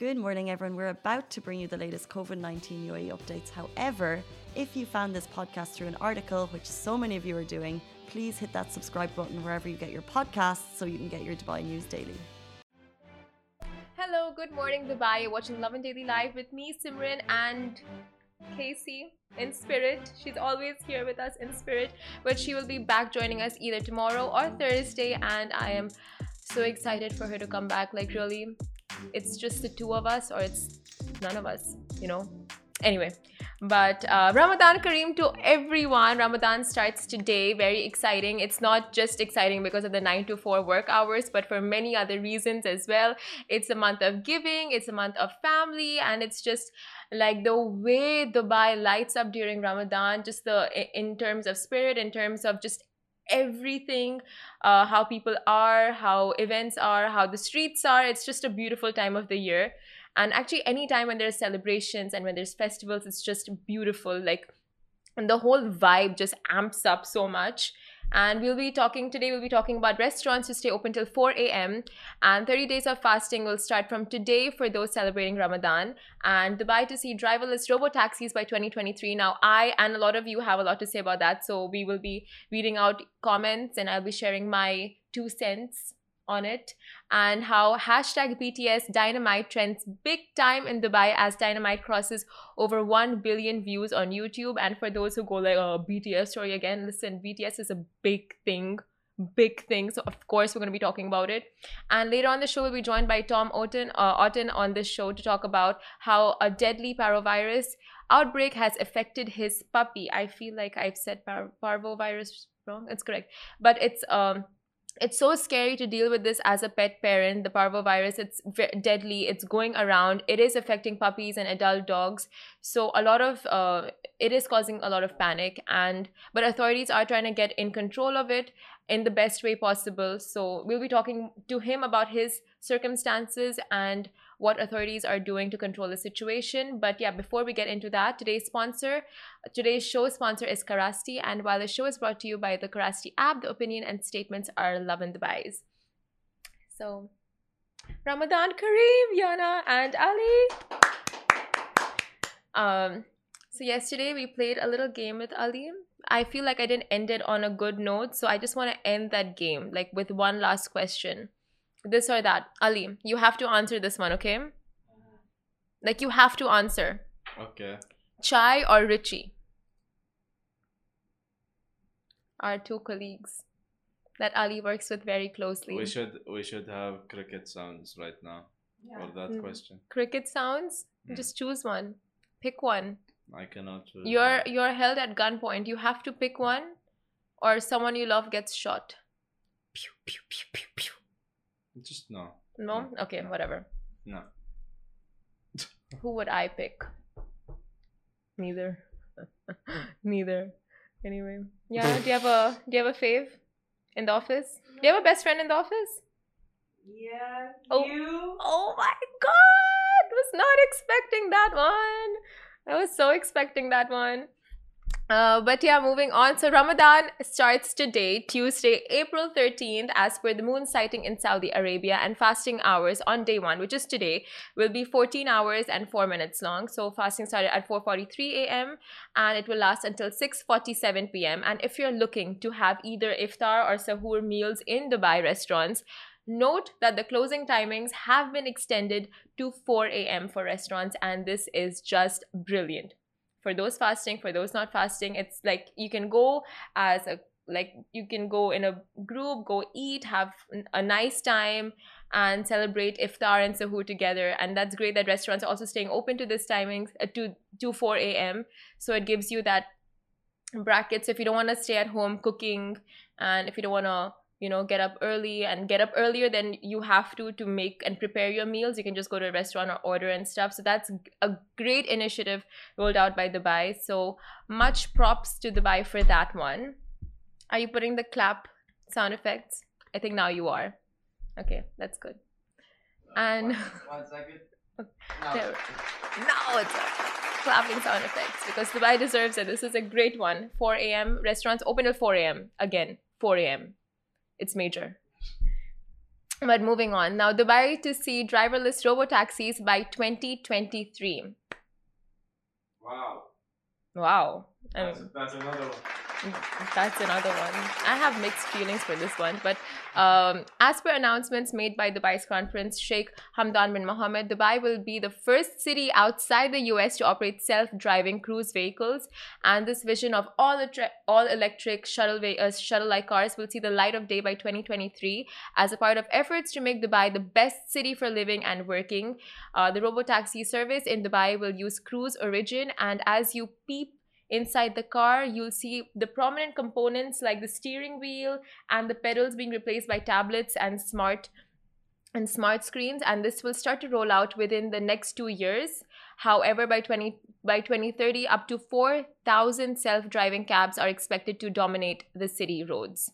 Good morning, everyone. We're about to bring you the latest COVID 19 UAE updates. However, if you found this podcast through an article, which so many of you are doing, please hit that subscribe button wherever you get your podcasts so you can get your Dubai news daily. Hello, good morning, Dubai. You're watching Lovin Daily Live with me, Simran, and Casey in spirit. She's always here with us in spirit, but she will be back joining us either tomorrow or Thursday, and I am so excited for her to come back. Like, really, it's just the two of us or it's none of us, you know? Anyway, but uh, Ramadan Kareem to everyone. Ramadan starts today. Very exciting. It's not just exciting because of the 9 to 4 work hours, but for many other reasons as well. It's a month of giving, it's a month of family, and it's just like the way Dubai lights up during Ramadan, just the in terms of spirit, in terms of just everything uh, how people are how events are how the streets are. It's just a beautiful time of the year. And actually any time when there's celebrations and when there's festivals it's just beautiful. Like and the whole vibe just amps up so much and we'll be talking today, we'll be talking about restaurants to stay open till 4 a.m. And 30 days of fasting will start from today for those celebrating Ramadan. And Dubai to see driverless robo taxis by 2023. Now, I and a lot of you have a lot to say about that. So we will be reading out comments and I'll be sharing my two cents on it and how hashtag BTS Dynamite trends big time in Dubai as Dynamite crosses over 1 billion views on YouTube. And for those who go like, oh, BTS story again, listen, BTS is a big thing big thing. So of course we're going to be talking about it. And later on the show we'll be joined by tom Otton, uh, Otton on this show to talk about how a deadly parvovirus outbreak has affected his puppy. I feel like i've said par- parvovirus wrong? It's correct. But it's um it's so scary to deal with this as a pet parent the parvovirus. It's deadly. It's going around. It is affecting puppies and adult dogs. So a lot of uh, it is causing a lot of panic and but authorities are trying to get in control of it in the best way possible. So we'll be talking to him about his circumstances and what authorities are doing to control the situation. But yeah, before we get into that, today's sponsor, today's show sponsor is Carasti. And while the show is brought to you by the Carasti app, the opinion and statements are Lovin Dubai's. So, Ramadan Kareem, Yana, and Ali. Um, so yesterday we played a little game with Ali. I feel like I didn't end it on a good note, so I just want to end that game like with one last question this or that. Ali you have to answer this one okay? Like you have to answer. Okay. Chai or richie our two colleagues that ali works with very closely. We should we should have cricket sounds right now yeah. for that mm. question. Cricket sounds? Mm. just choose one. Pick one. I cannot choose you're you're held at gunpoint. You have to pick one or someone you love gets shot. Pew, pew, pew, pew, pew. Just no. No? Okay, whatever. No. Who would I pick? Neither. Neither. Anyway. Yeah, do you have a do you have a fave in the office? Do you have a best friend in the office? Yeah. Oh, you? Oh my god! Was not expecting that one. I was so expecting that one. Uh, but yeah, moving on. So Ramadan starts today, Tuesday, April 13th, as per the moon sighting in Saudi Arabia, and fasting hours on day one, which is today, will be 14 hours and 4 minutes long. So fasting started at 4:43 a.m. and it will last until 6:47 p.m. And if you're looking to have either iftar or sahur meals in Dubai restaurants, Note that the closing timings have been extended to 4 a.m. for restaurants, and this is just brilliant for those fasting for those not fasting it's like you can go as a like you can go in a group go eat have a nice time and celebrate iftar and suhoor together. And that's great that restaurants are also staying open to this timings uh, to to 4 a.m so it gives you that brackets if you don't want to stay at home cooking and if you don't want to you know get up early and get up earlier than you have to to make and prepare your meals. You can just go to a restaurant or order and stuff. So that's a great initiative rolled out by dubai. So much props to dubai for that one. Are you putting the clap sound effects? I think now you are. Okay that's good. And one, one second. No. There, now it's a clapping sound effects because dubai deserves it. This is a great one. 4 a.m restaurants open at 4 a.m again 4 a.m it's major. but moving on now, Dubai to see driverless robo taxis by 2023. Wow. Wow. That's, mean, that's another one. That's another one. I have mixed feelings for this one, but um, as per announcements made by Dubai's Crown Prince Sheikh Hamdan bin Mohammed, Dubai will be the first city outside the US to operate self-driving cruise vehicles, and this vision of all all electric shuttle uh, shuttle-like cars will see the light of day by 2023 as a part of efforts to make Dubai the best city for living and working. Uh, the robotaxi service in Dubai will use Cruise Origin, and as you peep inside the car you'll see the prominent components like the steering wheel and the pedals being replaced by tablets and smart and smart screens and this will start to roll out within the next 2 years. However by 20 by 2030 up to 4000 self-driving cabs are expected to dominate the city roads.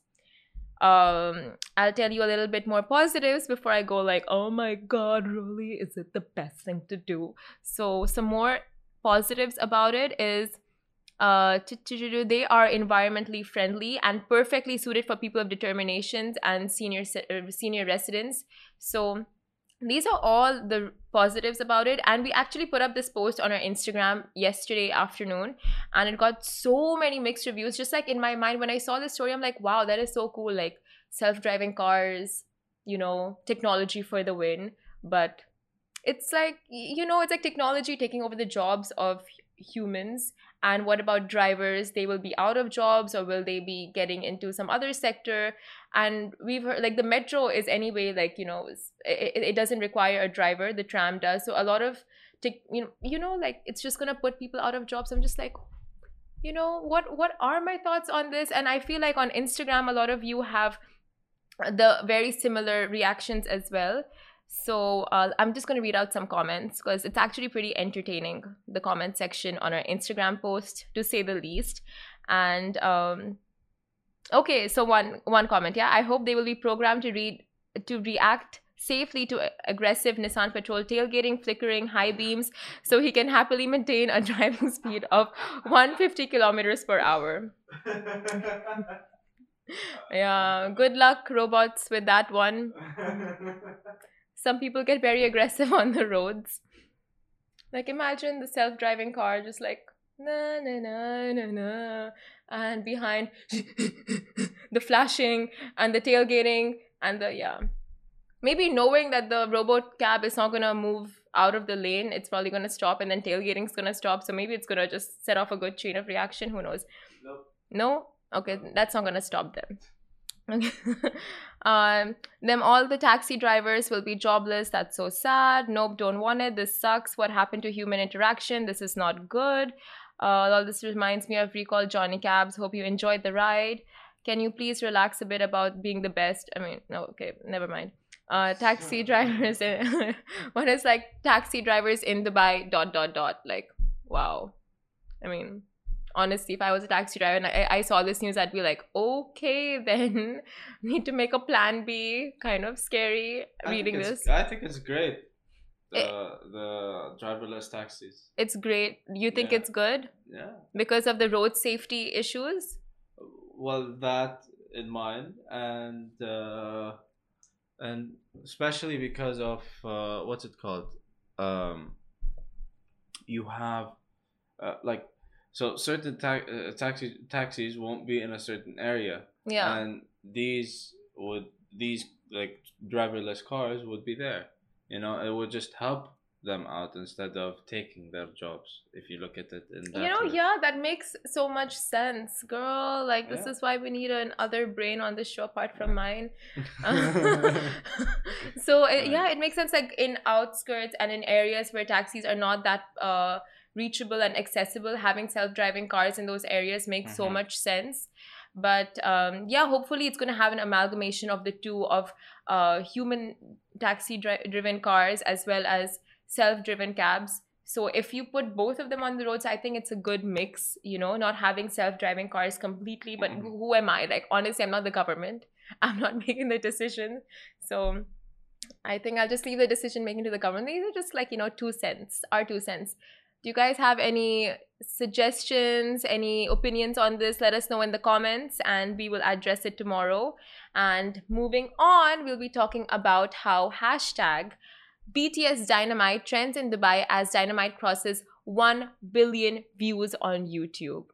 Um i'll tell you a little bit more positives before i go like oh my god really? Is it the best thing to do? So some more positives about it is uh, they are environmentally friendly and perfectly suited for people of determinations and senior uh, senior residents. So these are all the positives about it. And we actually put up this post on our instagram yesterday afternoon and it got so many mixed reviews. Just like in my mind when i saw this story i'm like wow that is so cool. Like self-driving cars you know technology for the win. But it's like you know it's like technology taking over the jobs of humans and what about drivers? They will be out of jobs or will they be getting into some other sector? And we've heard like the metro is anyway like you know it, it doesn't require a driver the tram does. So a lot of you know you know like it's just gonna put people out of jobs. I'm just like you know what what are my thoughts on this? And i feel like on instagram a lot of you have the very similar reactions as well so uh, I'm just going to read out some comments because it's actually pretty entertaining, the comment section on our Instagram post, to say the least. And um, okay, so one one comment, yeah. I hope they will be programmed to read to react safely to aggressive Nissan Patrol tailgating, flickering, high beams, so he can happily maintain a driving speed of 150 kilometers per hour. yeah, good luck, robots, with that one some people get very aggressive on the roads. Like imagine the self-driving car just like na na na na na and behind the flashing and the tailgating and the yeah. Maybe knowing that the robot cab is not gonna move out of the lane, it's probably gonna stop and then tailgating is gonna stop. So maybe it's gonna just set off a good chain of reaction. Who knows? Nope. No? Okay, that's not gonna stop them. um, them all the taxi drivers will be jobless. That's so sad. Nope, don't want it. This sucks. What happened to human interaction? This is not good. Uh, all this reminds me of Recall Johnny Cabs. Hope you enjoyed the ride. Can you please relax a bit about being the best? I mean, no, okay, never mind. Uh, taxi drivers. what is like taxi drivers in Dubai? Dot dot dot. Like, wow. I mean, honestly if i was a taxi driver and I, I saw this news i'd be like okay then need to make a plan b kind of scary I reading this I think it's great. The It- the driverless taxis. it's great you think Yeah. it's good Yeah. because of the road safety issues Well, that in mind, and uh, and especially because of uh, what's it called? Um, you have uh, like so certain ta- uh, taxi taxis won't be in a certain area, yeah and these would these like driverless cars would be there. You know, it would just help them out instead of taking their jobs. If you look at it in that you know way. yeah that makes so much sense girl like this Yeah. is why we need an other brain on this show apart from mine so it, yeah it makes sense like in outskirts and in areas where taxis are not that uh reachable and accessible. Having self-driving cars in those areas makes so Mhm. much sense. But um yeah hopefully it's going to have an amalgamation of the two of uh human taxi dri- driven cars as well as self-driven cabs. So if you put both of them on the roads i think it's a good mix you know not having self-driving cars completely. But Mhm. who am i? Like honestly i'm not the government. I'm not making the decision. So i think i'll just leave the decision making to the government. These are just like you know two cents our two cents Do you guys have any suggestions, any opinions on this? Let us know in the comments and we will address it tomorrow. And moving on, we'll be talking about how hashtag BTS Dynamite trends in Dubai as Dynamite crosses 1 billion views on YouTube.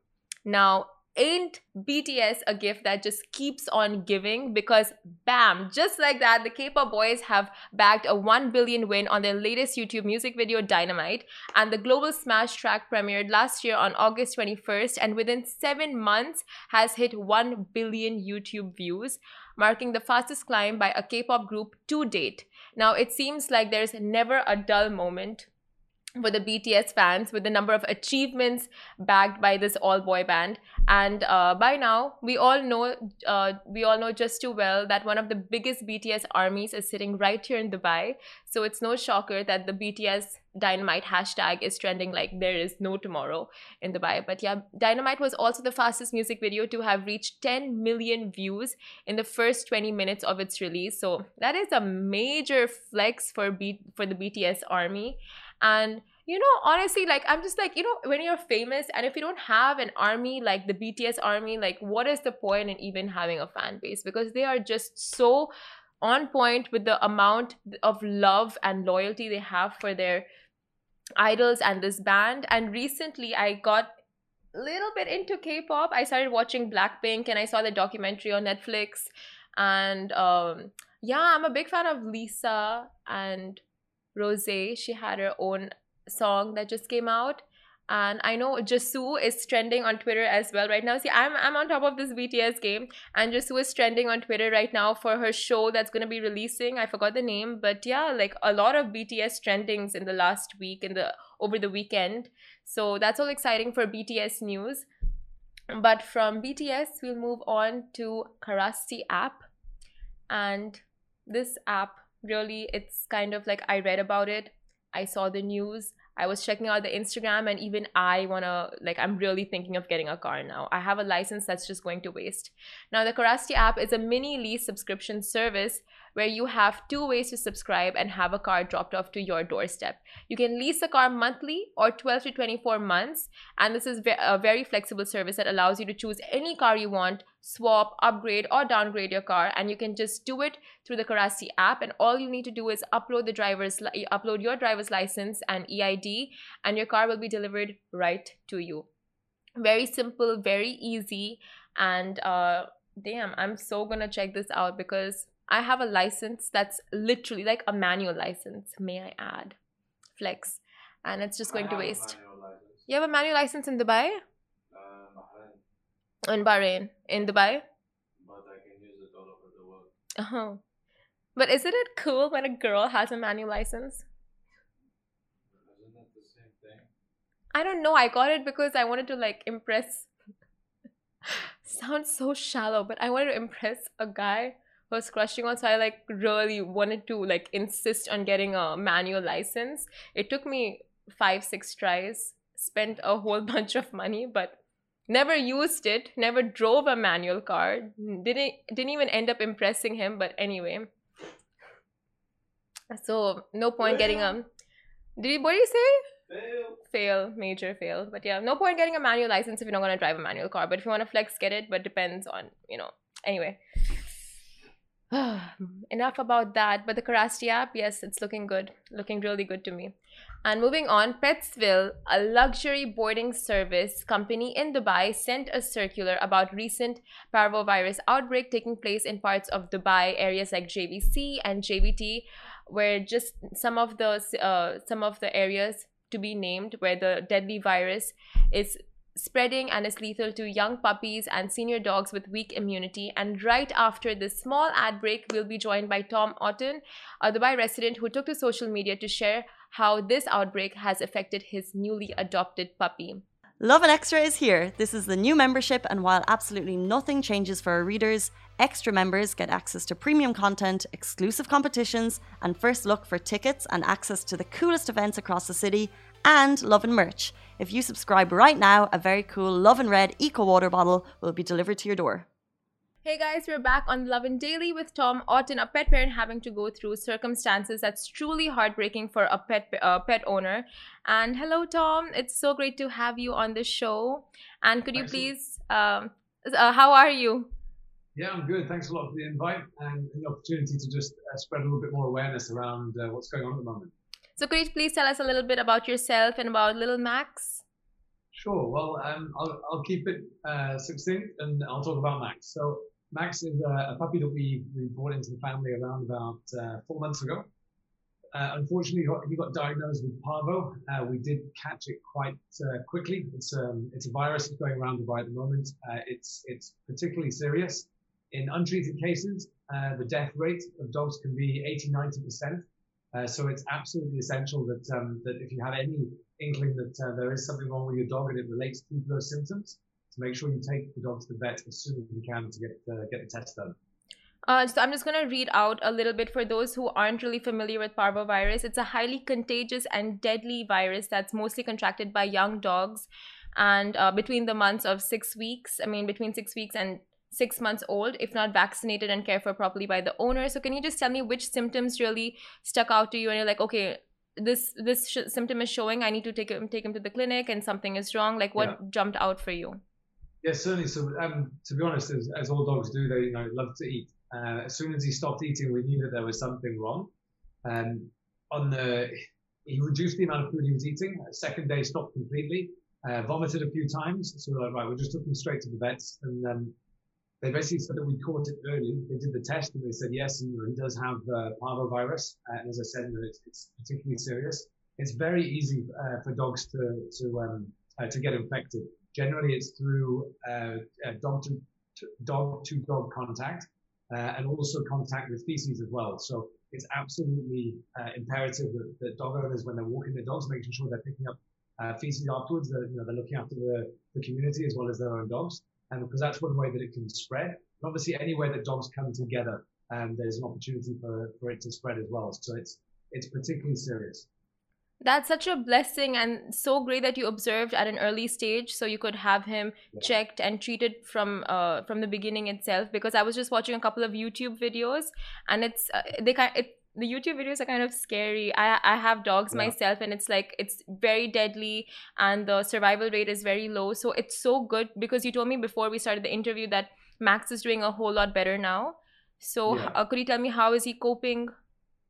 Now, ain't BTS a gift that just keeps on giving because bam, just like that, the K-pop boys have bagged a 1 billion win on their latest YouTube music video Dynamite and the global smash track premiered last year on August 21st and within 7 months has hit 1 billion YouTube views, marking the fastest climb by a K-pop group to date. Now, it seems like there's never a dull moment for the BTS fans with the number of achievements bagged by this all boy band. And uh, by now we all know uh, we all know just too well that one of the biggest BTS armies is sitting right here in Dubai. So it's no shocker that the BTS dynamite hashtag is trending like there is no tomorrow in Dubai. But yeah dynamite was also the fastest music video to have reached 10 million views in the first 20 minutes of its release. So that is a major flex for B- for the BTS army and you know, honestly, like I'm just like, you know, when you're famous and if you don't have an army like the BTS army, like what is the point in even having a fan base? Because they are just so on point with the amount of love and loyalty they have for their idols and this band. And recently I got a little bit into K-pop. I started watching Blackpink and I saw the documentary on Netflix. And um yeah, I'm a big fan of Lisa and Rose. She had her own song that just came out and I know Jisoo is trending on Twitter as well right now. See, I'm I'm on top of this BTS game, and Jisoo is trending on Twitter right now for her show that's gonna be releasing. I forgot the name, but yeah, like a lot of BTS trendings in the last week in the over the weekend. So that's all exciting for BTS news. But from BTS, we'll move on to Carasti app, and this app really, it's kind of like I read about it I saw the news. I was checking out the Instagram, and even I wanna like I'm really thinking of getting a car now. I have a license that's just going to waste. Now the Carasti app is a mini lease subscription service where you have two ways to subscribe and have a car dropped off to your doorstep. You can lease a car monthly or 12 to 24 months, and this is a very flexible service that allows you to choose any car you want, swap, upgrade, or downgrade your car, and you can just do it through the Carasti app. And all you need to do is upload the driver's upload your driver's license and EID, and your car will be delivered right to you. Very simple, very easy, and uh, damn, I'm so gonna check this out because I have a license that's literally like a manual license, may I add. Flex. And it's just going to waste. You have a manual license in Dubai? Uh, in Bahrain. In Dubai? But I can use it all over the world. Oh. But isn't it cool when a girl has a manual license? Isn't that the same thing? I don't know. I got it because I wanted to like impress. Sounds so shallow, but I wanted to impress a guy was crushing on so i like really wanted to like insist on getting a manual license. It took me five six tries spent a whole bunch of money but never used it never drove a manual car didn't didn't even end up impressing him but anyway. So no point getting a did you what did you say? Fail. fail major fail but yeah no point getting a manual license if you're not going to drive a manual car but if you want to flex get it but depends on you know. Anyway enough about that. But the Carasti app, yes, it's looking good, looking really good to me. And moving on, Petsville, a luxury boarding service company in Dubai, sent a circular about recent parvovirus outbreak taking place in parts of Dubai areas like JVC and JVT, where just some of the uh, some of the areas to be named where the deadly virus is spreading and is lethal to young puppies and senior dogs with weak immunity. And right after this small ad break, we'll be joined by Tom Otton, a Dubai resident who took to social media to share how this outbreak has affected his newly adopted puppy. Lovin Extra is here. This is the new membership, and while absolutely nothing changes for our readers, extra members get access to premium content, exclusive competitions, and first look for tickets and access to the coolest events across the city, and love and merch. If you subscribe right now, a very cool Love and Red Eco Water bottle will be delivered to your door. Hey guys, we're back on Lovin Daily with Tom Otton, a pet parent having to go through circumstances that's truly heartbreaking for a pet uh, pet owner. And hello, Tom. It's so great to have you on the show. And could you please, um, uh, how are you? Yeah, I'm good. Thanks a lot for the invite and the opportunity to just uh, spread a little bit more awareness around uh, what's going on at the moment. So could you please tell us a little bit about yourself and about little Max? Sure. Well, um, I'll, I'll keep it uh, succinct and I'll talk about Max. So Max is a, a puppy that we, we brought into the family around about uh, four months ago. Uh, unfortunately, he got, he got, diagnosed with parvo. Uh, we did catch it quite uh, quickly. It's um, it's a virus that's going around Dubai at the moment. Uh, it's it's particularly serious. In untreated cases, the death rate of dogs can be 80, 90 percent. So it's absolutely essential that um, that if you have any inkling that there is something wrong with your dog and it relates to those symptoms, to make sure you take the dog to the vet as soon as you can to get uh, get the test done. Uh, so I'm just going to read out a little bit for those who aren't really familiar with parvovirus. It's a highly contagious and deadly virus that's mostly contracted by young dogs, and uh, between the months of six weeks, I mean between six weeks and six months old, if not vaccinated and cared for properly by the owner. So can you just tell me which symptoms really stuck out to you, and you're like, okay, this this symptom is showing. I need to take him take him to the clinic, and something is wrong. Like what yeah. jumped out for you? Yeah, certainly. So, um, to be honest, as, as, all dogs do, they you know love to eat. Uh, as soon as he stopped eating, we knew that there was something wrong. Um, on the, he reduced the amount of food he was eating. Second day, stopped completely. Uh, vomited a few times. So we're like, right, we just took him straight to the vets, and um, they basically said that we caught it early. They did the test, and they said yes, he does have uh, parvovirus. And as I said, it's, it's, particularly serious. It's very easy uh, for dogs to to um, uh, to get infected. Generally, it's through uh, dog to dog to dog contact uh, and also contact with feces as well. So it's absolutely imperative that, that, dog owners, when they're walking their dogs, making sure they're picking up feces afterwards. That you know they're looking after the, the community as well as their own dogs, and because that's one way that it can spread. And obviously, anywhere that dogs come together, um, there's an opportunity for, for it to spread as well. So it's it's particularly serious that's such a blessing and so great that you observed at an early stage so you could have him yeah. checked and treated from uh, from the beginning itself because i was just watching a couple of youtube videos and it's uh, they kind it, the youtube videos are kind of scary i i have dogs yeah. myself and it's like it's very deadly and the survival rate is very low so it's so good because you told me before we started the interview that max is doing a whole lot better now so yeah. uh, could you tell me how is he coping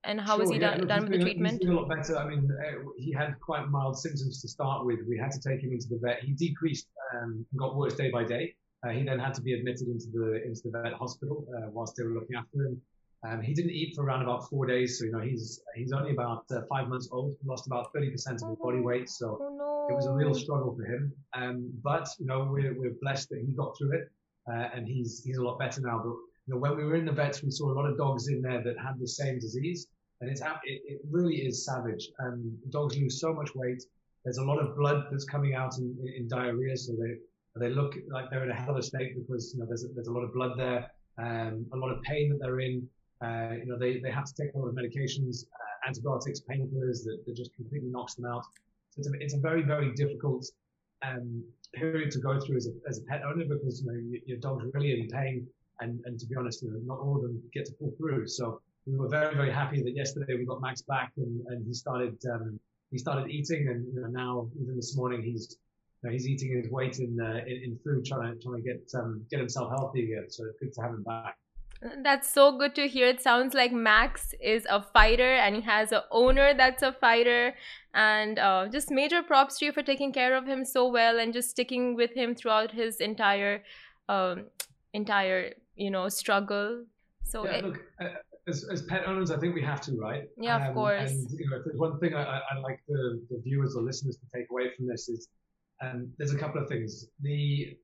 and how sure, was he yeah, done, done with the treatment? He's a lot better. I mean, uh, he had quite mild symptoms to start with. We had to take him into the vet. He decreased um, and got worse day by day. Uh, he then had to be admitted into the into the vet hospital uh, whilst they were looking after him. Um, he didn't eat for around about four days, so you know he's he's only about uh, five months old. Lost about thirty percent of his body weight, so oh, no. it was a real struggle for him. Um, but you know we're we're blessed that he got through it, uh, and he's he's a lot better now. But you know, when we were in the vets, we saw a lot of dogs in there that had the same disease, and it's it, it really is savage. Um, dogs lose so much weight. There's a lot of blood that's coming out in, in, in diarrhea, so they they look like they're in a hell of a state because you know there's a, there's a lot of blood there, um, a lot of pain that they're in. Uh, you know they, they have to take a lot of medications, uh, antibiotics, painkillers that, that just completely knocks them out. So it's a, it's a very very difficult um, period to go through as a, as a pet owner because you know your, your dog's really in pain and, and to be honest, you know, not all of them get to pull through. So we were very, very happy that yesterday we got Max back and, and he started um, he started eating, and you know, now even this morning he's you know, he's eating his weight in, uh, in, in food, trying to trying to get um, get himself healthy again. So it's good to have him back. That's so good to hear. It sounds like Max is a fighter and he has an owner that's a fighter. And uh, just major props to you for taking care of him so well and just sticking with him throughout his entire um, entire you know struggle. So yeah, it, look, uh, as, as pet owners, I think we have to, right? Yeah, um, of course. And you know, one thing I, I like the, the viewers or listeners to take away from this is, um, there's a couple of things. The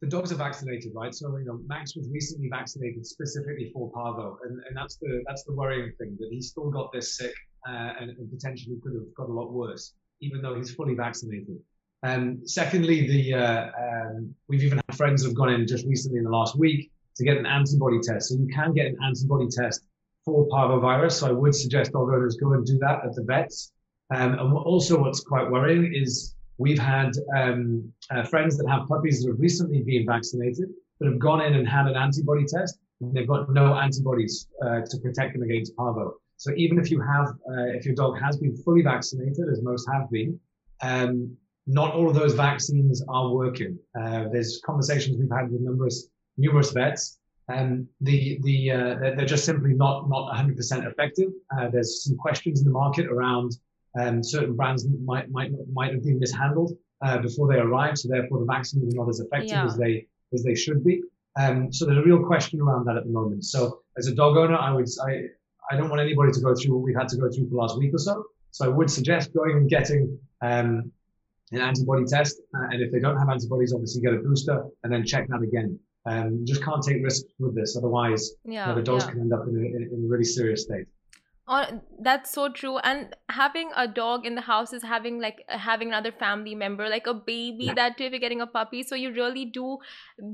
the dogs are vaccinated, right? So you know, Max was recently vaccinated specifically for parvo, and, and that's the that's the worrying thing that he's still got this sick uh, and, and, potentially could have got a lot worse, even though he's fully vaccinated. And um, secondly, the uh, um, we've even had friends who've gone in just recently in the last week to get an antibody test. So you can get an antibody test for parvovirus. So I would suggest dog owners go and do that at the vets. Um, and also what's quite worrying is we've had um, uh, friends that have puppies that have recently been vaccinated that have gone in and had an antibody test, and they've got no antibodies uh, to protect them against parvo. So even if you have, uh, if your dog has been fully vaccinated, as most have been, um, not all of those vaccines are working. Uh, there's conversations we've had with numerous numerous vets, and the the uh, they're, just simply not not 100% effective. Uh, there's some questions in the market around um, certain brands might might might have been mishandled uh, before they arrived, so therefore the vaccine is not as effective Yeah. as they as they should be. Um, so there's a real question around that at the moment. So as a dog owner, I would I I don't want anybody to go through what we've had to go through for the last week or so. So I would suggest going and getting um, an antibody test, uh, and if they don't have antibodies, obviously get a booster and then check that again. Um, you just can't take risks with this, otherwise you know, the dogs yeah. can end up in a, in a really serious state. Oh, that's so true. And having a dog in the house is having like having another family member, like a baby. Yeah. That too, if you're getting a puppy, so you really do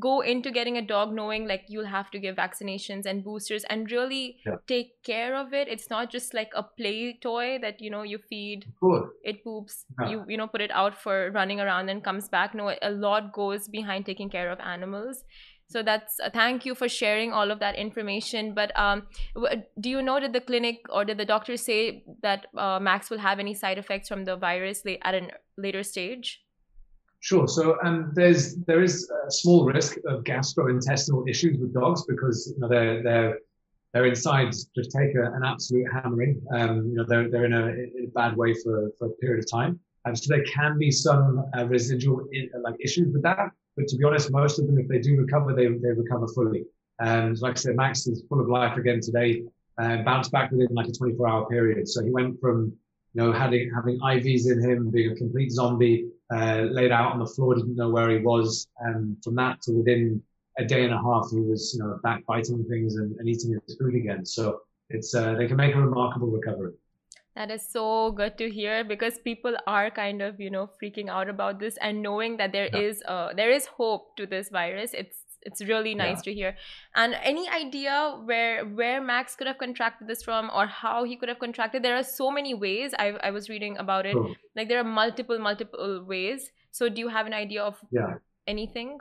go into getting a dog knowing like you'll have to give vaccinations and boosters and really Yeah. take care of it. It's not just like a play toy that you know you feed Good. it poops Yeah. you you know put it out for running around and comes back no a lot goes behind taking care of animals so that's uh, thank you for sharing all of that information but um do you know did the clinic or did the doctor say that uh, max will have any side effects from the virus at a later stage Sure. So um, there's there is a small risk of gastrointestinal issues with dogs because you know their their their insides just take a, an absolute hammering. Um, you know they're they're in a in a bad way for, for a period of time. Um, so there can be some uh, residual in, like issues with that. But to be honest, most of them, if they do recover, they they recover fully. Um, like I said, Max is full of life again today. Uh, bounced back within like a 24 hour period. So he went from you know having having IVs in him, being a complete zombie uh, laid out on the floor, didn't know where he was. And from that to within a day and a half, he was, you know, back biting things and, and eating his food again. So it's, uh, they can make a remarkable recovery. That is so good to hear because people are kind of, you know, freaking out about this and knowing that there Yeah. is uh there is hope to this virus. It's it's really nice to hear. And any idea where where Max could have contracted this from or how he could have contracted? There are so many ways. I I was reading about it. Like there are multiple multiple ways. So do you have an idea of yeah. anything?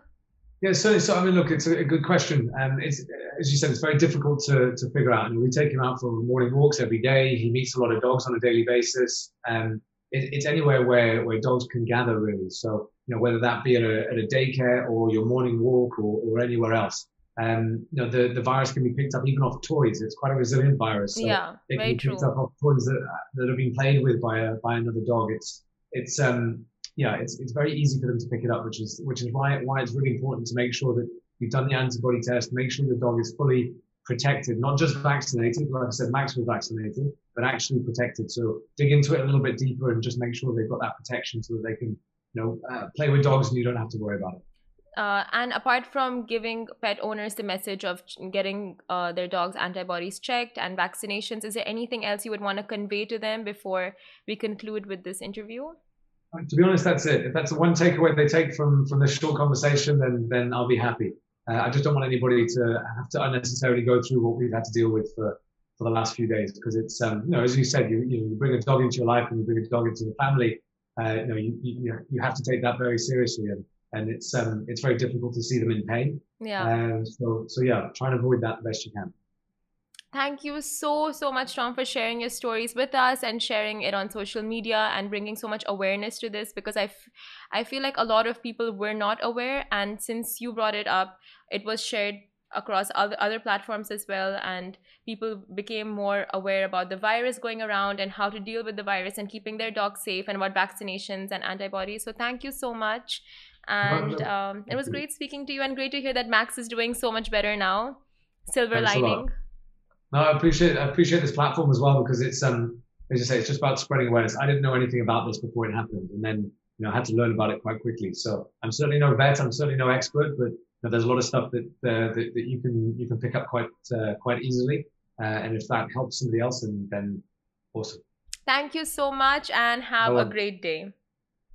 Yeah, so, so I mean, look, it's a, a good question. Um, it's, as you said, it's very difficult to, to figure out. And we take him out for morning walks every day. He meets a lot of dogs on a daily basis. Um, it, it's anywhere where, where dogs can gather, really. So, you know, whether that be at a, at a daycare or your morning walk or, or anywhere else. Um, you know, the, the virus can be picked up even off toys. It's quite a resilient virus. So yeah, it can be true. picked up off toys that, that have been played with by a, by another dog. It's, it's, um, yeah, it's, it's very easy for them to pick it up, which is, which is why, why it's really important to make sure that you've done the antibody test, make sure the dog is fully protected, not just vaccinated. Like I said, Max was vaccinated, but actually protected. So dig into it a little bit deeper and just make sure they've got that protection so that they can, you know, uh, play with dogs and you don't have to worry about it. Uh, and apart from giving pet owners the message of getting uh, their dogs' antibodies checked and vaccinations, is there anything else you would want to convey to them before we conclude with this interview? Uh, To be honest, that's it. If that's the one takeaway they take from from this short conversation, then then I'll be happy. Uh, I just don't want anybody to have to unnecessarily go through what we've had to deal with for for the last few days because it's um you know as you said you you, bring a dog into your life and you bring a dog into the family uh, you know you, you you have to take that very seriously and and it's um it's very difficult to see them in pain Yeah. um so so yeah try and avoid that the best you can Thank you so, so much, Tom, for sharing your stories with us and sharing it on social media and bringing so much awareness to this because I, f- I feel like a lot of people were not aware. And since you brought it up, it was shared across other, other platforms as well. And people became more aware about the virus going around and how to deal with the virus and keeping their dogs safe and about vaccinations and antibodies. So thank you so much. And um, it was great speaking to you and great to hear that Max is doing so much better now. Silver Thanks lining. No, I appreciate I appreciate this platform as well because it's um as you say it's just about spreading awareness. I didn't know anything about this before it happened, and then you know I had to learn about it quite quickly. So I'm certainly no vet, I'm certainly no expert, but you know, there's a lot of stuff that uh, that, that you can you can pick up quite uh, quite easily, uh, and if that helps somebody else, then then awesome. Thank you so much and have a great day.